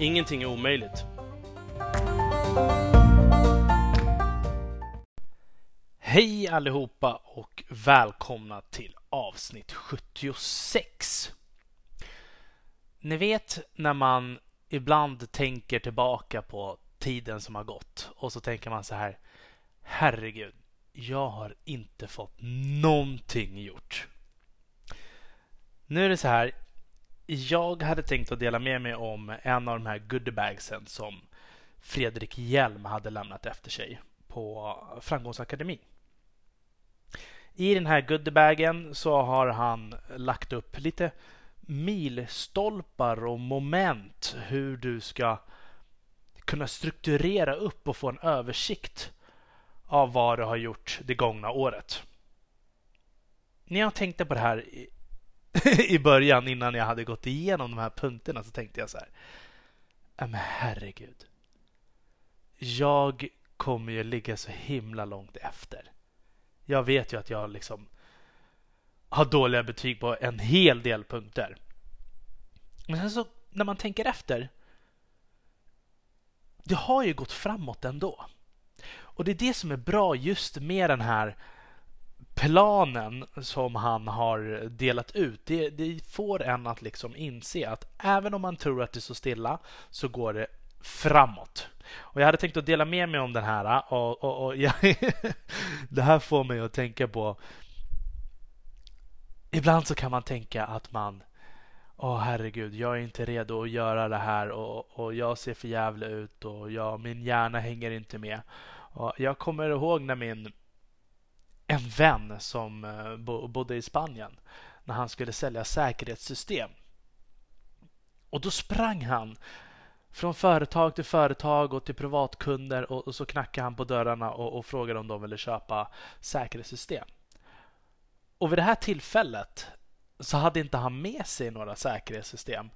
Ingenting är omöjligt. Hej allihopa och välkomna till avsnitt 76. Ni vet när man ibland tänker tillbaka på tiden som har gått och så tänker man så här. Herregud, jag har inte fått någonting gjort. Nu är det så här. Jag hade tänkt att dela med mig om en av de här goodiebagsen som Fredrik Hjelm hade lämnat efter sig på Framgångsakademin. I den här goodiebagen så har han lagt upp lite milstolpar och moment hur du ska kunna strukturera upp och få en översikt av vad du har gjort det gångna året. När jag tänkte på det här i början innan jag hade gått igenom de här punkterna så tänkte jag så här. Men herregud. Jag kommer ju ligga så himla långt efter. Jag vet ju att jag liksom har dåliga betyg på en hel del punkter. Men sen så när man tänker efter. Det har ju gått framåt ändå. Och det är det som är bra just med den här planen som han har delat ut. Det, det, får en att liksom inse att även om man tror att det står stilla så går det framåt. Och Jag hade tänkt att dela med mig om den här och, och, och jag, det här får mig att tänka på Ibland så kan man tänka att man Åh oh, herregud, jag är inte redo att göra det här och, och jag ser för jävla ut och jag, min hjärna hänger inte med. Och jag kommer ihåg när min en vän som eh, bodde i Spanien när han skulle sälja säkerhetssystem. Och då sprang han från företag till företag och till privatkunder och, och så knackade han på dörrarna och, och frågade om de ville köpa säkerhetssystem. Och vid det här tillfället så hade inte han med sig några säkerhetssystem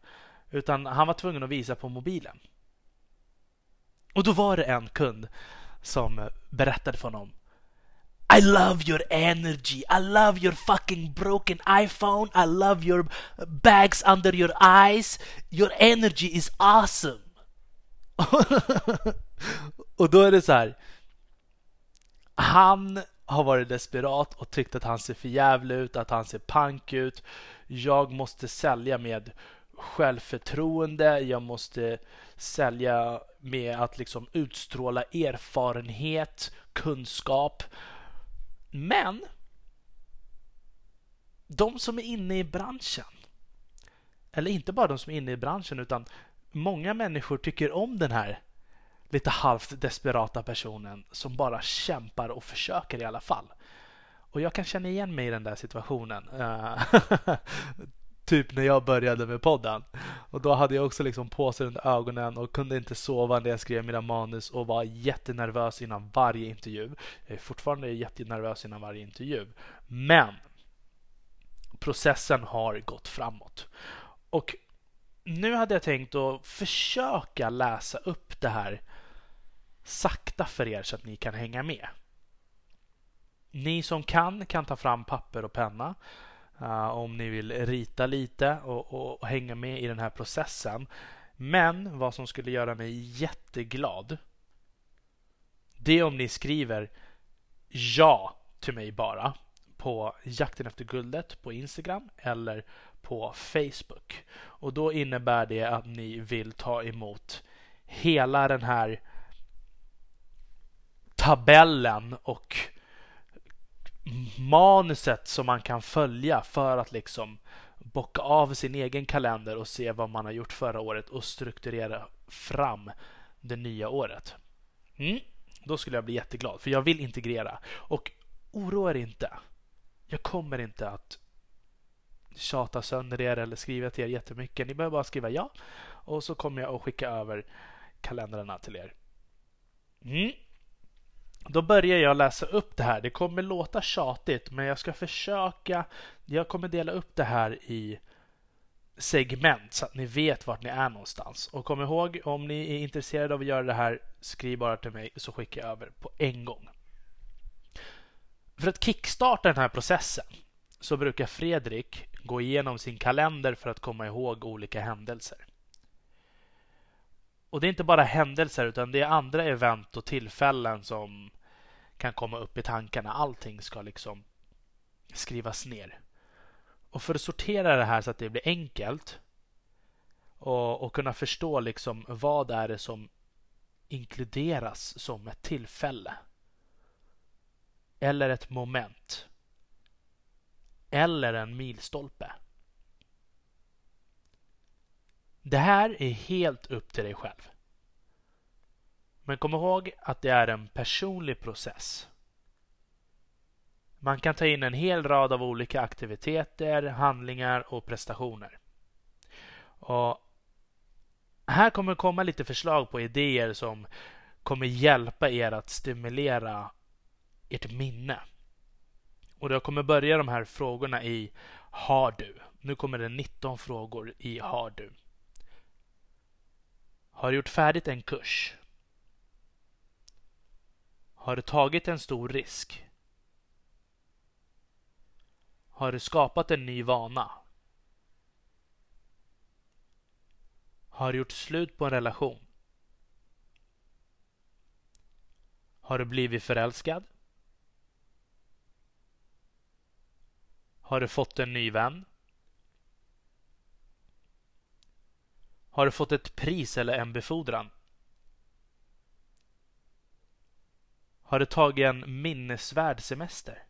utan han var tvungen att visa på mobilen. Och då var det en kund som berättade för honom i love your energy. I love your fucking broken iPhone. I love your bags under your eyes. Your energy is awesome. och då är det så här. Han har varit desperat och tyckt att han ser för jävla ut, att han ser pank ut. Jag måste sälja med självförtroende. Jag måste sälja med att liksom utstråla erfarenhet, kunskap. Men de som är inne i branschen, eller inte bara de som är inne i branschen utan många människor tycker om den här lite halvt desperata personen som bara kämpar och försöker i alla fall. Och jag kan känna igen mig i den där situationen. Eh, typ när jag började med podden. Och då hade jag också liksom påsar under ögonen och kunde inte sova när jag skrev mina manus och var jättenervös innan varje intervju. Jag är fortfarande jättenervös innan varje intervju. Men processen har gått framåt. Och nu hade jag tänkt att försöka läsa upp det här sakta för er så att ni kan hänga med. Ni som kan kan ta fram papper och penna Uh, om ni vill rita lite och, och, och, hänga med i den här processen. Men vad som skulle göra mig jätteglad det är om ni skriver ja till mig bara på Jakten efter guldet på Instagram eller på Facebook. Och då innebär det att ni vill ta emot hela den här tabellen och manuset som man kan följa för att liksom bocka av sin egen kalender och se vad man har gjort förra året och strukturera fram det nya året. Mm, då skulle jag bli jätteglad för jag vill integrera. Och oroa er inte. Jag kommer inte att tjata sönder er eller skriva till er jättemycket. Ni behöver bara skriva ja och så kommer jag att skicka över kalendrarna till er. Mm. Då börjar jag läsa upp det här. Det kommer låta tjatigt men jag ska försöka. Jag kommer dela upp det här i segment så att ni vet vart ni är någonstans. Och kom ihåg, om ni är intresserade av att göra det här, skriv bara till mig så skickar jag över på en gång. För att kickstarta den här processen så brukar Fredrik gå igenom sin kalender för att komma ihåg olika händelser. Och det är inte bara händelser utan det är andra event och tillfällen som kan komma upp i tankarna. Allting ska liksom skrivas ner. Och för att sortera det här så att det blir enkelt och, och kunna förstå liksom vad är det som inkluderas som ett tillfälle eller ett moment eller en milstolpe. Det här är helt upp till dig själv. Men kom ihåg att det är en personlig process. Man kan ta in en hel rad av olika aktiviteter, handlingar och prestationer. Och här kommer komma lite förslag på idéer som kommer hjälpa er att stimulera ert minne. Och jag kommer börja de här frågorna i Har du? Nu kommer det 19 frågor i Har du? Har du gjort färdigt en kurs? Har du tagit en stor risk? Har du skapat en ny vana? Har du gjort slut på en relation? Har du blivit förälskad? Har du fått en ny vän? Har du fått ett pris eller en befordran? Har du tagit en minnesvärd semester?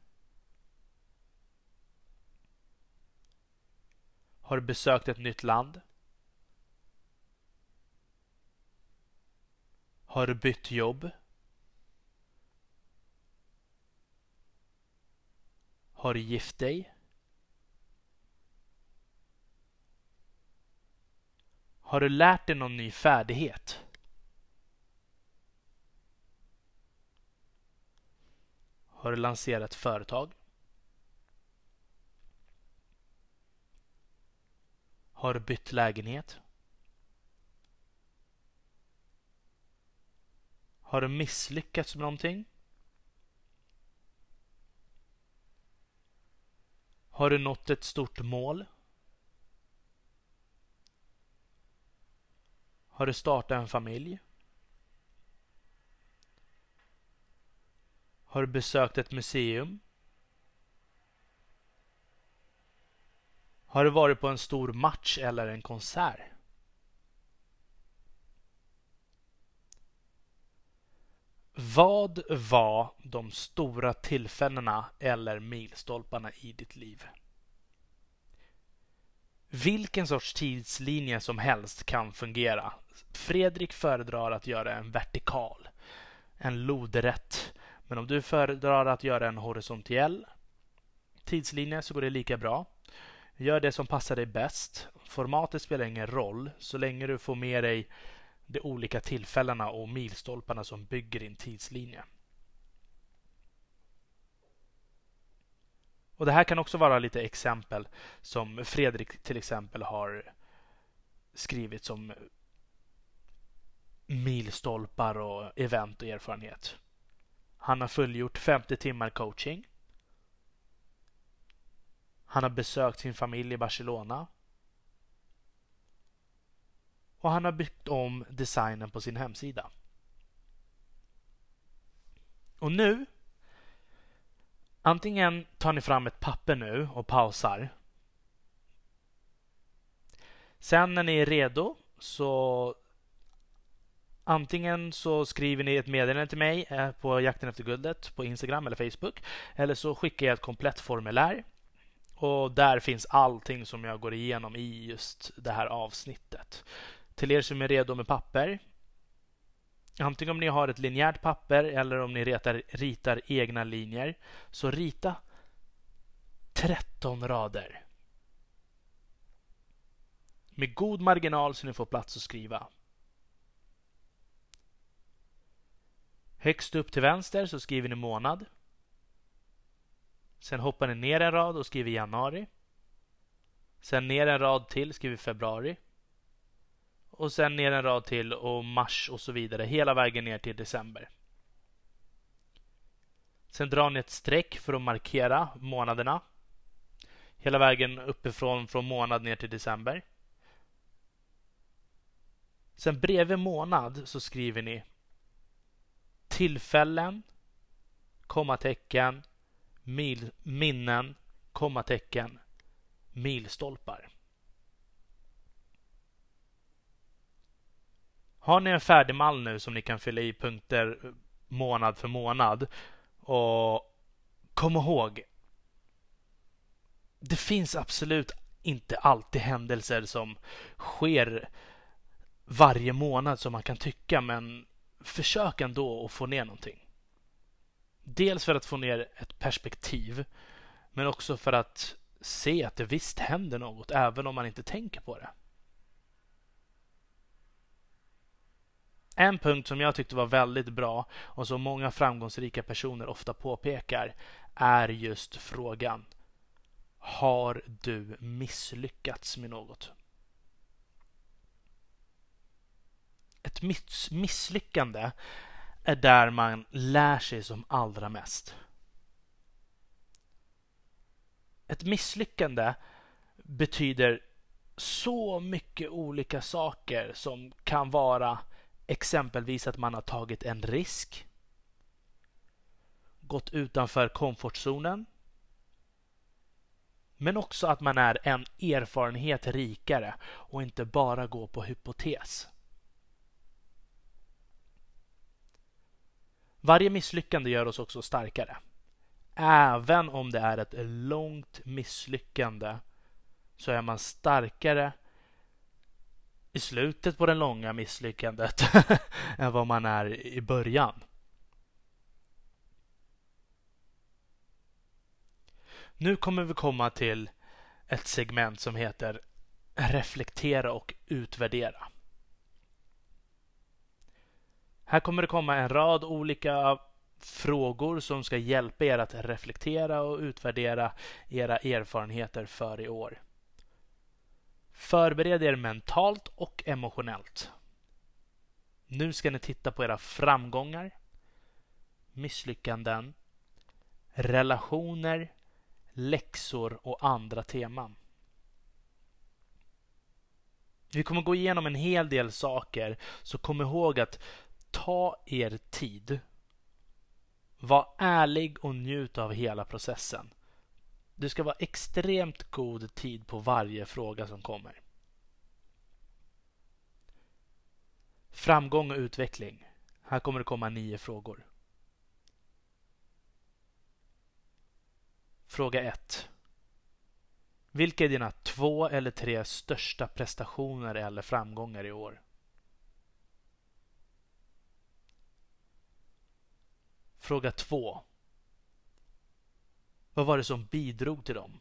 Har du besökt ett nytt land? Har du bytt jobb? Har du gift dig? Har du lärt dig någon ny färdighet? Har du lanserat företag? Har du bytt lägenhet? Har du misslyckats med någonting? Har du nått ett stort mål? Har du startat en familj? Har du besökt ett museum? Har du varit på en stor match eller en konsert? Vad var de stora tillfällena eller milstolparna i ditt liv? Vilken sorts tidslinje som helst kan fungera. Fredrik föredrar att göra en vertikal, en lodrätt. Men om du föredrar att göra en horisontell tidslinje så går det lika bra. Gör det som passar dig bäst. Formatet spelar ingen roll så länge du får med dig de olika tillfällena och milstolparna som bygger din tidslinje. Och Det här kan också vara lite exempel som Fredrik till exempel har skrivit som milstolpar och event och erfarenhet. Han har fullgjort 50 timmar coaching. Han har besökt sin familj i Barcelona. Och han har byggt om designen på sin hemsida. Och nu Antingen tar ni fram ett papper nu och pausar. Sen när ni är redo så Antingen så skriver ni ett meddelande till mig eh, på Jakten efter guldet på Instagram eller Facebook. Eller så skickar jag ett komplett formulär. Och där finns allting som jag går igenom i just det här avsnittet. Till er som är redo med papper. Antingen om ni har ett linjärt papper eller om ni ritar, ritar egna linjer. Så rita 13 rader. Med god marginal så ni får plats att skriva. Högst upp till vänster så skriver ni månad. Sen hoppar ni ner en rad och skriver januari. Sen ner en rad till skriver februari. Och sen ner en rad till och mars och så vidare. Hela vägen ner till december. Sen drar ni ett streck för att markera månaderna. Hela vägen uppifrån från månad ner till december. Sen bredvid månad så skriver ni tillfällen, kommatecken, mil, minnen, kommatecken, milstolpar. Har ni en färdig mall nu som ni kan fylla i punkter månad för månad och kom ihåg det finns absolut inte alltid händelser som sker varje månad som man kan tycka men försök ändå att få ner någonting. Dels för att få ner ett perspektiv men också för att se att det visst händer något även om man inte tänker på det. En punkt som jag tyckte var väldigt bra och som många framgångsrika personer ofta påpekar är just frågan Har du misslyckats med något? Ett miss misslyckande är där man lär sig som allra mest. Ett misslyckande betyder så mycket olika saker som kan vara exempelvis att man har tagit en risk, gått utanför komfortzonen, men också att man är en erfarenhet rikare och inte bara går på hypotes. Varje misslyckande gör oss också starkare. Även om det är ett långt misslyckande så är man starkare i slutet på det långa misslyckandet än vad man är i början. Nu kommer vi komma till ett segment som heter reflektera och utvärdera. Här kommer det komma en rad olika frågor som ska hjälpa er att reflektera och utvärdera era erfarenheter för i år. Förbered er mentalt och emotionellt. Nu ska ni titta på era framgångar, misslyckanden, relationer, läxor och andra teman. Vi kommer gå igenom en hel del saker, så kom ihåg att ta er tid. Var ärlig och njut av hela processen. Du ska vara extremt god tid på varje fråga som kommer. Framgång och utveckling. Här kommer det komma nio frågor. Fråga 1. Vilka är dina två eller tre största prestationer eller framgångar i år? Fråga 2. Vad var det som bidrog till dem?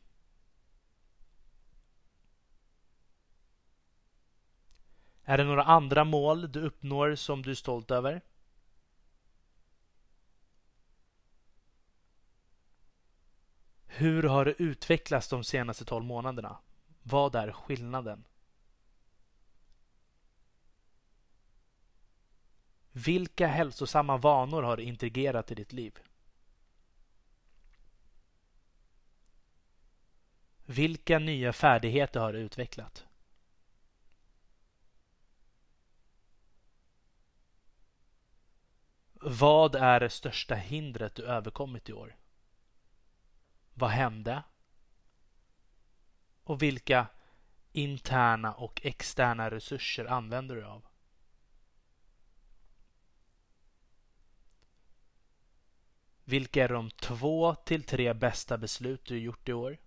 Är det några andra mål du uppnår som du är stolt över? Hur har det utvecklats de senaste 12 månaderna? Vad är skillnaden? Vilka hälsosamma vanor har du integrerat i ditt liv? Vilka nya färdigheter har du utvecklat? Vad är det största hindret du överkommit i år? Vad hände? Och vilka interna och externa resurser använder du av? Vilka är de två till tre bästa beslut du gjort i år?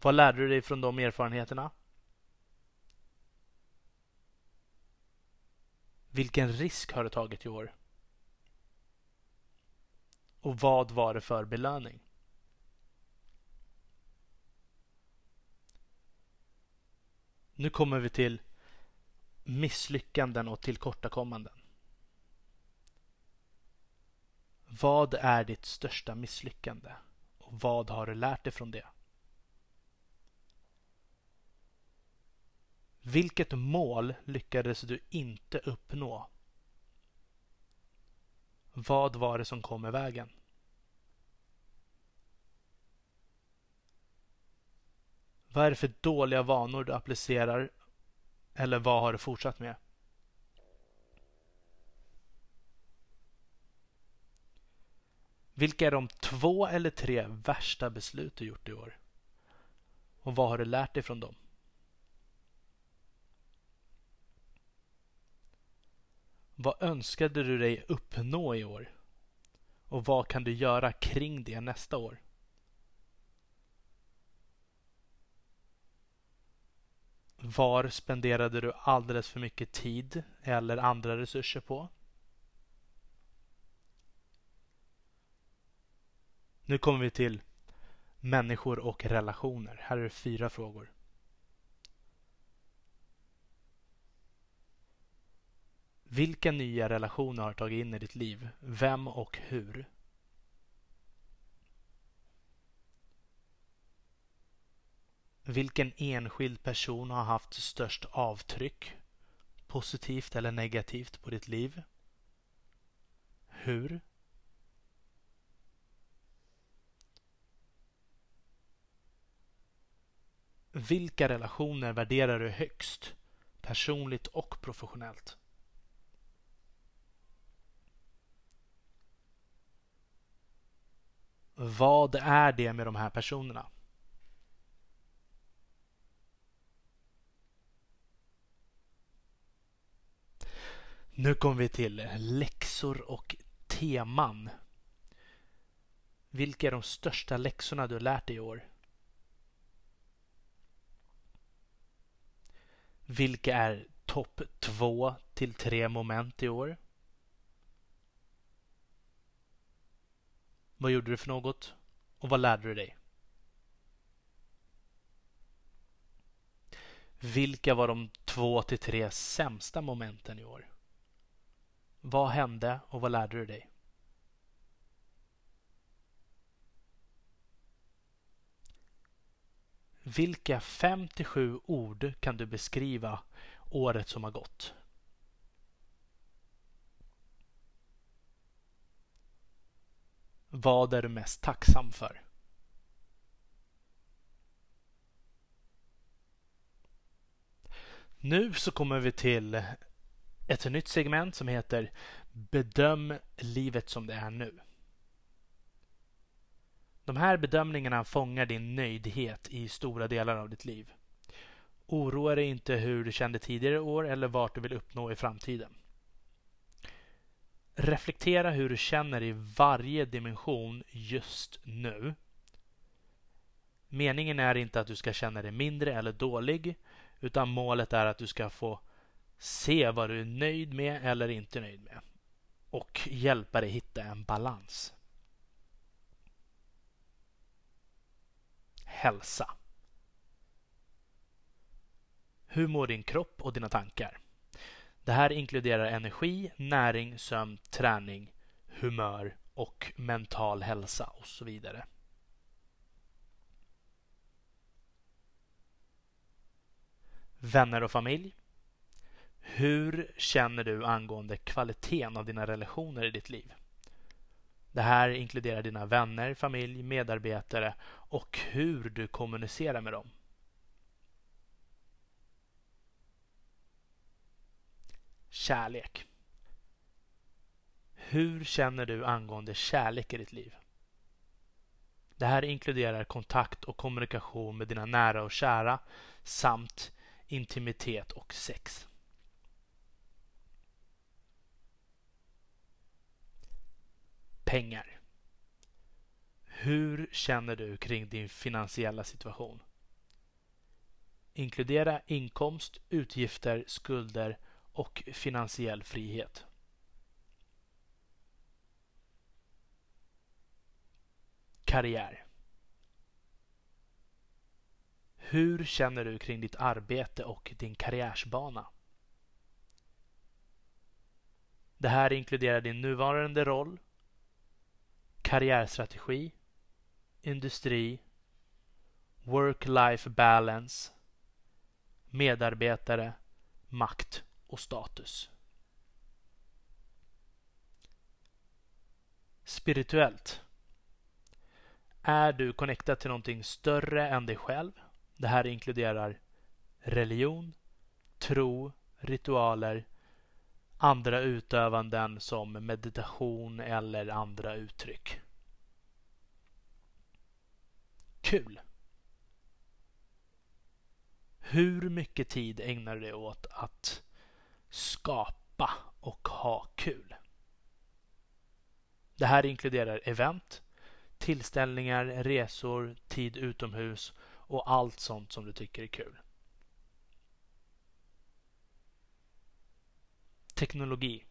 Vad lärde du dig från de erfarenheterna? Vilken risk har du tagit i år? Och vad var det för belöning? Nu kommer vi till misslyckanden och tillkortakommanden. Vad är ditt största misslyckande? Och vad har du lärt dig från det? Vilket mål lyckades du inte uppnå? Vad var det som kom i vägen? Vad är det för dåliga vanor du applicerar eller vad har du fortsatt med? Vilka är de två eller tre värsta beslut du gjort i år? Och vad har du lärt dig från dem? Vad önskade du dig uppnå i år? Och vad kan du göra kring det nästa år? Var spenderade du alldeles för mycket tid eller andra resurser på? Nu kommer vi till människor och relationer. Här är det fyra frågor. Vilka nya relationer har du tagit in i ditt liv? Vem och hur? Vilken enskild person har haft störst avtryck, positivt eller negativt, på ditt liv? Hur? Vilka relationer värderar du högst, personligt och professionellt? Vad är det med de här personerna? Nu kommer vi till läxor och teman. Vilka är de största läxorna du har lärt dig i år? Vilka är topp två till tre moment i år? Vad gjorde du för något? Och vad lärde du dig? Vilka var de två till tre sämsta momenten i år? Vad hände och vad lärde du dig? Vilka fem till sju ord kan du beskriva året som har gått? Vad är du mest tacksam för? Nu så kommer vi till ett nytt segment som heter Bedöm livet som det är nu. De här bedömningarna fångar din nöjdhet i stora delar av ditt liv. Oroa dig inte hur du kände tidigare år eller vart du vill uppnå i framtiden. Reflektera hur du känner i varje dimension just nu. Meningen är inte att du ska känna dig mindre eller dålig utan målet är att du ska få se vad du är nöjd med eller inte nöjd med och hjälpa dig hitta en balans. Hälsa. Hur mår din kropp och dina tankar? Det här inkluderar energi, näring, sömn, träning, humör och mental hälsa och så vidare. Vänner och familj. Hur känner du angående kvaliteten av dina relationer i ditt liv? Det här inkluderar dina vänner, familj, medarbetare och hur du kommunicerar med dem. Kärlek. Hur känner du angående kärlek i ditt liv? Det här inkluderar kontakt och kommunikation med dina nära och kära samt intimitet och sex. Pengar. Hur känner du kring din finansiella situation? Inkludera inkomst, utgifter, skulder och finansiell frihet. Karriär. Hur känner du kring ditt arbete och din karriärsbana? Det här inkluderar din nuvarande roll, karriärstrategi, industri, work-life balance, medarbetare, makt och status. Spirituellt. Är du connectad till någonting större än dig själv? Det här inkluderar religion, tro, ritualer, andra utövanden som meditation eller andra uttryck. Kul! Hur mycket tid ägnar du dig åt att skapa och ha kul? Det här inkluderar event, tillställningar, resor, tid utomhus och allt sånt som du tycker är kul. Teknologi.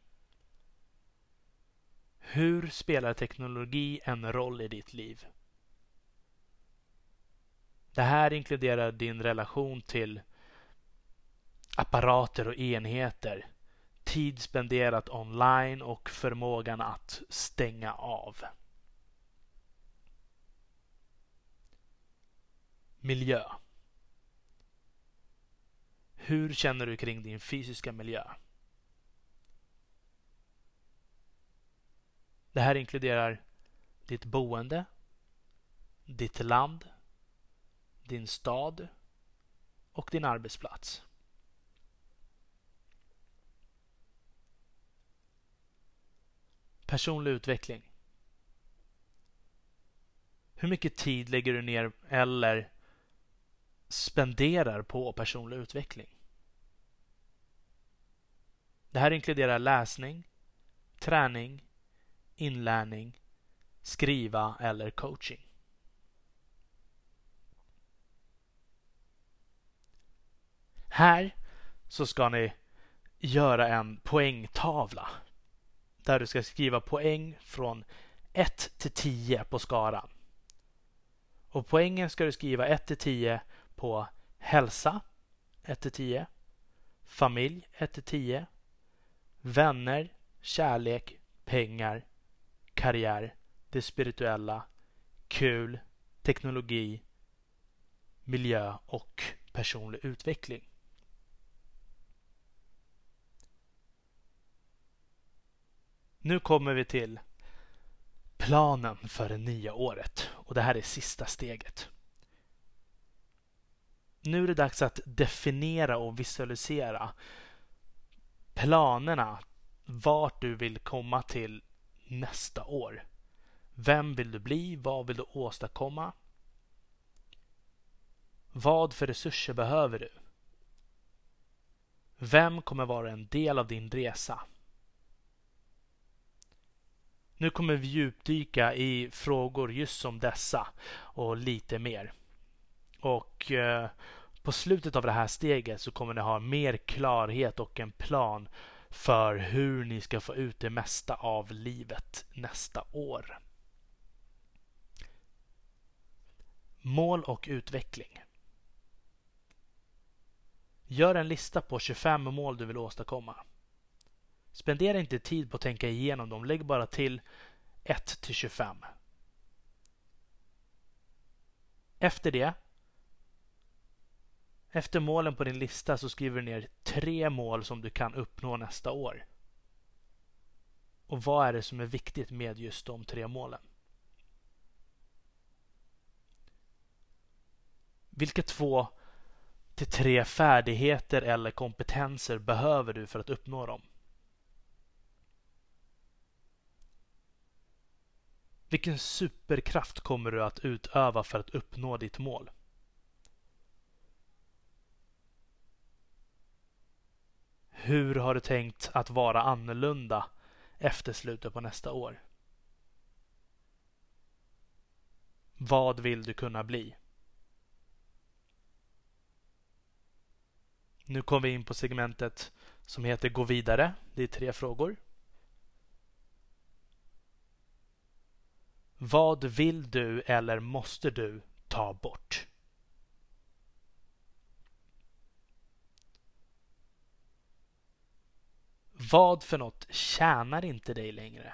Hur spelar teknologi en roll i ditt liv? Det här inkluderar din relation till apparater och enheter, tid spenderat online och förmågan att stänga av. Miljö. Hur känner du kring din fysiska miljö? Det här inkluderar ditt boende, ditt land, din stad och din arbetsplats. Personlig utveckling. Hur mycket tid lägger du ner eller spenderar på personlig utveckling? Det här inkluderar läsning, träning, inlärning, skriva eller coaching. Här så ska ni göra en poängtavla där du ska skriva poäng från 1 till 10 på skaran. Och poängen ska du skriva 1 till 10 på hälsa 1 till 10, familj 1 till 10, vänner, kärlek, pengar, karriär, det spirituella, kul, teknologi, miljö och personlig utveckling. Nu kommer vi till planen för det nya året och det här är sista steget. Nu är det dags att definiera och visualisera planerna vart du vill komma till nästa år. Vem vill du bli? Vad vill du åstadkomma? Vad för resurser behöver du? Vem kommer vara en del av din resa? Nu kommer vi djupdyka i frågor just som dessa och lite mer. Och eh, på slutet av det här steget så kommer ni ha mer klarhet och en plan för hur ni ska få ut det mesta av livet nästa år. Mål och utveckling. Gör en lista på 25 mål du vill åstadkomma. Spendera inte tid på att tänka igenom dem. Lägg bara till 1 till 25. Efter det efter målen på din lista så skriver du ner tre mål som du kan uppnå nästa år. Och vad är det som är viktigt med just de tre målen? Vilka två till tre färdigheter eller kompetenser behöver du för att uppnå dem? Vilken superkraft kommer du att utöva för att uppnå ditt mål? Hur har du tänkt att vara annorlunda efter slutet på nästa år? Vad vill du kunna bli? Nu kommer vi in på segmentet som heter Gå vidare. Det är tre frågor. Vad vill du eller måste du ta bort? Vad för något tjänar inte dig längre?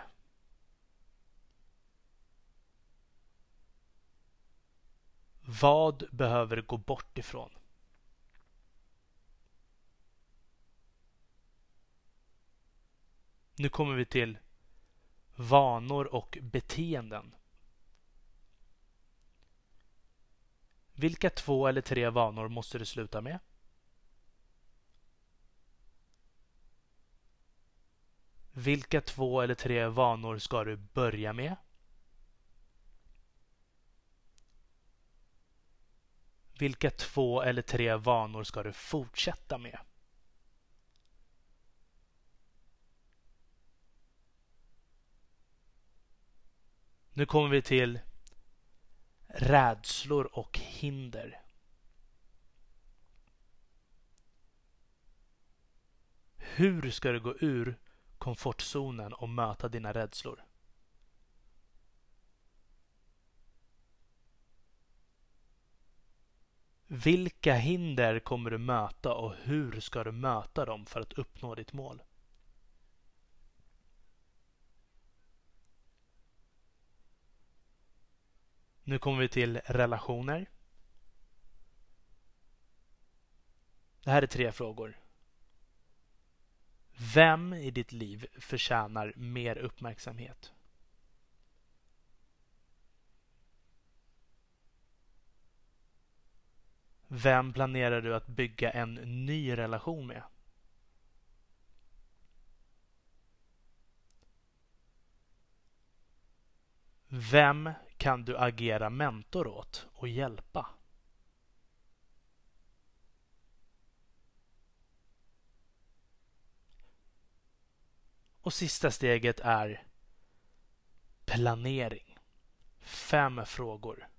Vad behöver gå bort ifrån? Nu kommer vi till vanor och beteenden. Vilka två eller tre vanor måste du sluta med? Vilka två eller tre vanor ska du börja med? Vilka två eller tre vanor ska du fortsätta med? Nu kommer vi till rädslor och hinder. Hur ska du gå ur komfortzonen och möta dina rädslor? Vilka hinder kommer du möta och hur ska du möta dem för att uppnå ditt mål? Nu kommer vi till relationer. Det här är tre frågor. Vem i ditt liv förtjänar mer uppmärksamhet? Vem planerar du att bygga en ny relation med? Vem kan du agera mentor åt och hjälpa? Och sista steget är planering. Fem frågor.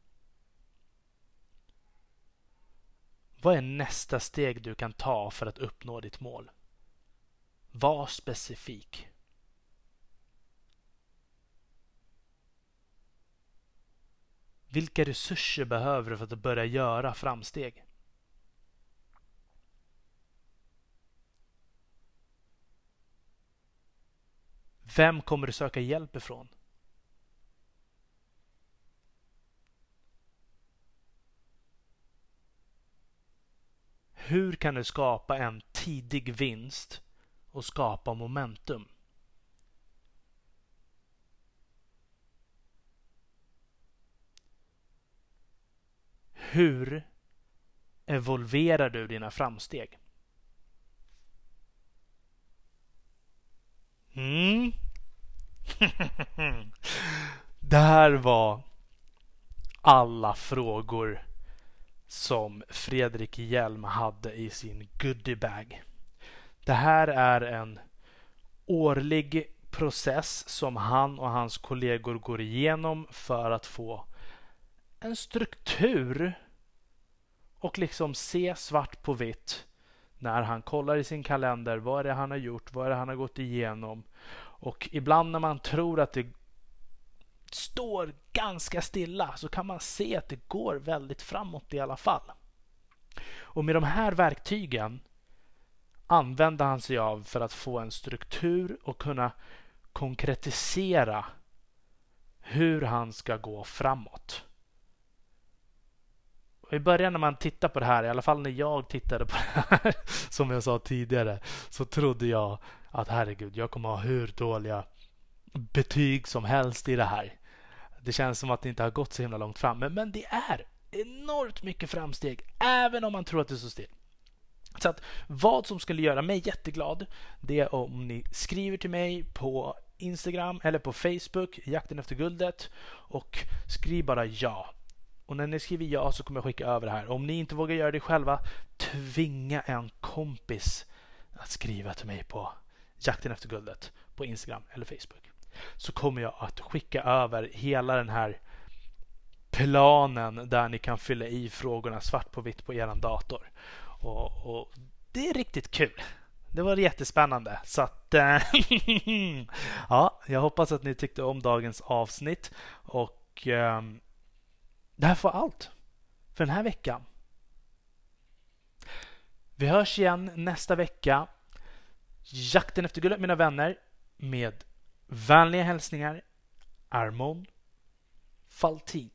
Vad är nästa steg du kan ta för att uppnå ditt mål? Var specifik. Vilka resurser behöver du för att börja göra framsteg? Vem kommer du söka hjälp ifrån? Hur kan du skapa en tidig vinst och skapa momentum? Hur evolverar du dina framsteg? Mm. Det här var alla frågor som Fredrik Hjelm hade i sin goodiebag. Det här är en årlig process som han och hans kollegor går igenom för att få en struktur och liksom se svart på vitt när han kollar i sin kalender. Vad är det han har gjort? Vad är det han har gått igenom? Och ibland när man tror att det står ganska stilla så kan man se att det går väldigt framåt i alla fall. Och med de här verktygen använder han sig av för att få en struktur och kunna konkretisera hur han ska gå framåt. I början när man tittar på det här, i alla fall när jag tittade på det här, som jag sa tidigare, så trodde jag att herregud, jag kommer ha hur dåliga betyg som helst i det här. Det känns som att det inte har gått så himla långt fram, men, men det är enormt mycket framsteg, även om man tror att det står still. Så att vad som skulle göra mig jätteglad, det är om ni skriver till mig på Instagram eller på Facebook, Jakten efter guldet och skriv bara ja. Och när ni skriver ja så kommer jag skicka över det här. Om ni inte vågar göra det själva, tvinga en kompis att skriva till mig på Jakten efter guldet på Instagram eller Facebook. Så kommer jag att skicka över hela den här planen där ni kan fylla i frågorna svart på vitt på er dator. Och, och det är riktigt kul. Det var jättespännande. Så att, eh, ja, jag hoppas att ni tyckte om dagens avsnitt. Och äh, det här får allt för den här veckan. Vi hörs igen nästa vecka. Jakten efter guldet mina vänner med vänliga hälsningar Armon Faltin.